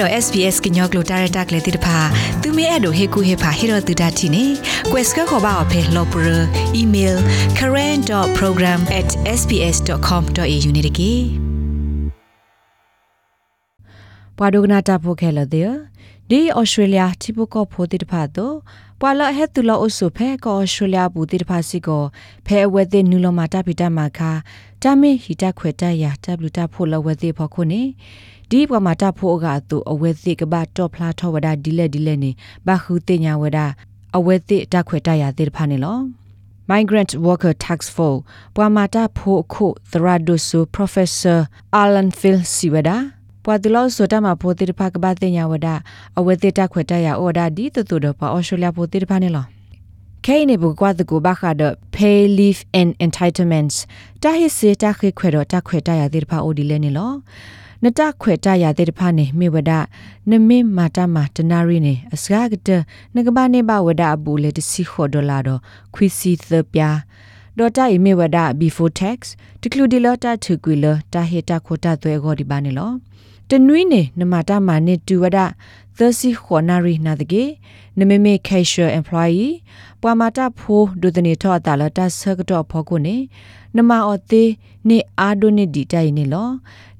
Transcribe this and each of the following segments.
တော့ SPS ကညောကလိုတာရတာကလေးတိတဖာသူမဲအဲ့တို့ဟေကူဟေဖာဟေရတူဒတ်တီနေ quest ကခေါ်ပါအဖေလောပရ email current.program@sps.com.au နေတကေပွာဒိုကနာတာဖိုခဲလတဲ့ ဒီဩစတြေးလျတိပကောဖိုတိတဖာတော့ပွာလဟက်တူလောအဆုဖဲကောဩစတြေးလျဘူးတိတဖာစီကိုဖဲအဝဲတဲ့နူလမာတာပိတမာခာတမင်ဟီတခွေတရတဘလူတာဖိုလဝဲတဲ့ဖို့ခုနေဒီပမာတာဖိုကတူအဝဲသိကဘာတော့ဖလာထောဝဒဒီလက်ဒီလက်နေဘာခုတင်ညာဝဒအဝဲသိတခွေတရတဲ့ဖာနေလော Migrant Worker Tax Force ပွာမာတာဖိုခုသရဒုဆူ Professor Alan Phil Siwada ပွာတူလောဆိုတမဖိုတိတဖကဘာတင်ညာဝဒအဝဲသိတခွေတရအော်ဒါဒီတူတူတော့ပါအော်စတြေးလျဖိုတိတဖနေလောခဲနေဘကွာတကူဘခါဒ pay leave and entitlements တာဟိစေတာခေခွေတော့တခွေတရတဲ့ဖာအိုဒီလဲနေလောနတခွေတရတဲ့တဖာနေမေဝဒနမေမာတာမာတနာရီနေအစကားကတနကဘာနေဘဝဒအဘူလေတစီခေါ်ဒေါ်လာတော့ခွီစီသပြာဒေါ်တာအီမေဝဒ before tax တကလူဒီလတာထုကွေလတာဟေတာခိုတာသွဲခေါ်ဒီပါနေလော တနွိနေနမတာမာနေတူဝဒသစီခေါ်နာရီနာတကေနမေမေ casual employee ပွာမာတာဖိုးဒုတနေထော့တာလတာဆကတော့ဖောကိုနေနမအော်သေးနေအာဒိုနေဒီတိုင်နေလော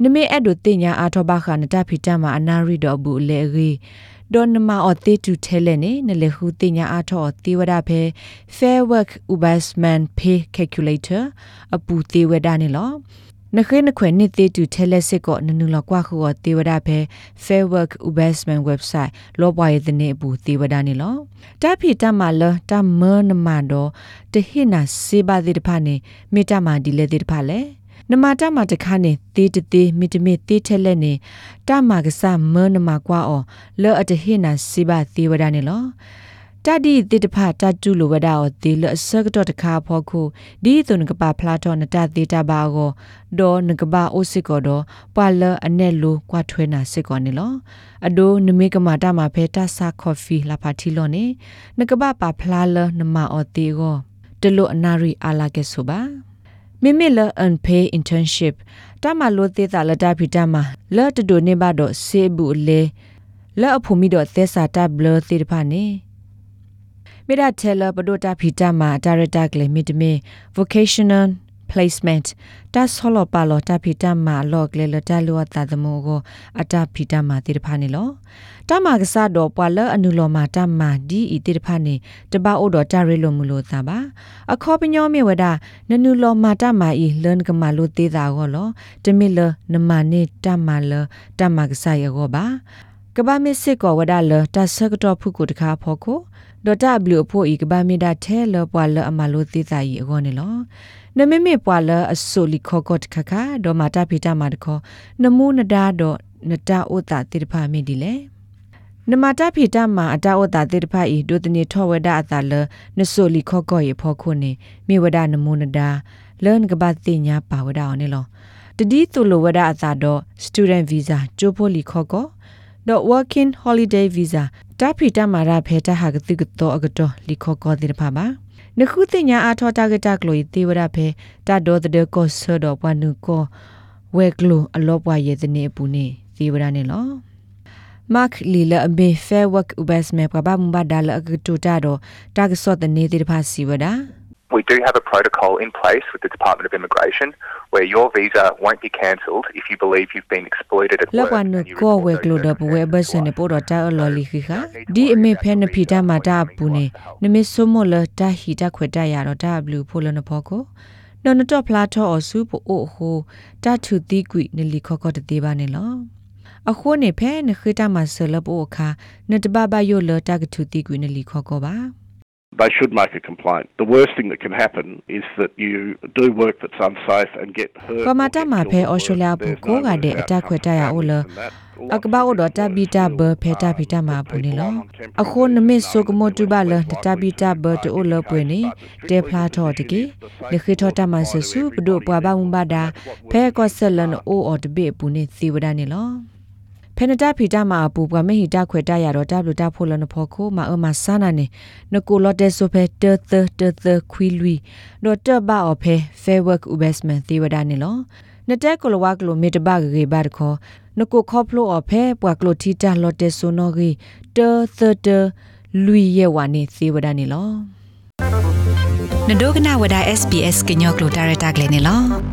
နမေအဲ့ဒိုတင်ညာအာထောဘခနတာဖီတမအနာရီတော့ဘူးလေရီဒေါ်နမအော်သေးတူထဲလဲနေနလေဟူတင်ညာအာထောသေဝဒဖဲ fair work ubasman pay calculator အပူသေဝဒနေလော နခဲနခွေနှစ်သေးတူထဲလက်စစ်ကောနနူလကွာခုောတေဝဒဖဲ Fair Work Investment website လောပွားရတဲ့နေဘူးတေဝဒနေလောတဖီတမလတမနမတော့တဟိနာစေပါသေးတဖာနေမိတမဒီလေသေးတဖာလေနမတမတခါနေတေးတသေးမိတမေတေးထဲလက်နေတမကစမနမကွာအောလောအတဟိနာစေပါသေးဝဒနေလော တတိတိတဖတတုလိုဝဒါအောတေလဆကတော့တခါဖောခုဒီတုန်ကပါဖလာတော့နတသေးတဘာကိုဒေါ်နကပါအိုစစ်ကောတော့ပွာလအနဲ့လိုကွာထွဲနာစစ်ကောနေလောအဒိုနမေကမာတာမှာဖဲတဆာကော်ဖီလာပါတီလောနေနကပါပါဖလာလနမအောတေကိုတလို့အနာရီအာလာကဲဆိုပါမိမိလ unpay internship တမလို့သေးတာလတာဖီတမလတ်တူနေပါတော့စေဘူးလေလအဖို့မိတော့သက်စာတဘလသေးတဖာနေ မေဒါတယ်လာပဒိုတာဖီတာမာဒါရတာကလေမီတမင် vocational placement တာဆောလပါလောတာဖီတာမာလောကလေလတာလောတာသမောကိုအတာဖီတာမာတိတဖာနေလောတာမာကစားတော့ပွာလအနုလောမာတာမာဒီဤတိတဖာနေတပအိုတော်တာရဲလိုမလို့သာပါအခေါ်ပညောမြေဝဒနနုလောမာတာမာဤလန်ကမာလို့သေးတာကောလောတမီလနမနေတာမာလတာမာကစားရောပါကဘာမစ်စစ်ကောဝဒါလတာဆကတော့ဖုကိုတခါဖော်ကို ဒေါ်တာဘလူအဖို့ဤကဘာမီဒါထဲလပွာလအမလိုသေးစာဤအကောနေလောနမမေပွာလအဆိုလီခောကော့ခခါဒေါ်မာတာဖီတာမာတခောနမူနဒါဒေါ်နတာဥတာတိတဖာမီဒီလေနမတာဖီတာမာအတာဥတာတိတဖာဤဒုတနေထောဝဒအတာလနဆိုလီခောကော့ရဖောခုနေမိဝဒနမူနဒါလန်ကဘာတိညာပါဝဒအောင်နေလောတတိတူလိုဝဒအတာတော့ student visa ကျိုးဖိုလီခောကော the working holiday visa တာဖီတမာရဖေတာဟာကတိကတော့အကတော့လီခောကောတိဖာပါနခုတင်ညာအာထောတာကတကလိုတေဝရဖေတာဒေါ်တဲ့ကောဆဒပနုကောဝဲကလိုအလောပွားရဲ့တဲ့နေပူနေတေဝရနေလောမတ်လီလာဘေဖဲဝက်ဥဘတ်မေပဘာမ ဘာဒါလအကတူတာတော့တာကဆော့တဲ့နေတဲ့ဖာစီဝဒါ We do have a protocol in place with the Department of Immigration where your visa won't be cancelled if you believe you've been exploited at work. Lawan ko we klo da we ba se ne po do ta lo li khi kha di ame phe na phi ta ma ta pu ne ne me so mo la ta hi ta khwe ta ya do ta blu pho lo na pho ko no no to phla tho o su po o ho ta thu ti kwi ne li kho ko te ba ne lo အခုနေဖဲနခိတမဆလပိုခါနတဘဘယိုလတာကထုတိကွေနလီခောကောပါ they should make a complaint. The worst thing that can happen is that you do work that's unsafe and get hurt. Kamata ma phe Australia bu ko ga de attack khweta ya o lo အကဘာအိုဒတာဘီတာဘဖေတာဘီတာမာပူနေလောအခုနမစ်ဆိုကမတူဘလတာဘီတာဘတိုလပွေနေတေဖလာထောတကေလခိထောတာမဆဆူပဒိုပွားဘာမဘာဒါဖဲကောဆလန်အိုအော်တဘေပူနေသီဝဒနေလော ဖနတာဖီတာမှာပူပွားမဟီတာခွေတာရတော့တပ်လူတာဖိုလနဖောခိုမအမဆာနာနေနကိုလော့တဲဆိုဖဲတသတသခွီလူတော့တဘအော်ဖဲ fair work investment သေဝဒနေလောနနတဲကလဝကလိုမီတဘဂရေဘတ်ခောနကိုခေါဖလိုအဖဲပွာကလိုတီတာလော်တေဆိုနိုဂီတေသတလူရဲ့ဝါနေသေဝဒနေလောနဒိုကနာဝဒ SPS ကညောကလိုတာရတာကလေးနေလော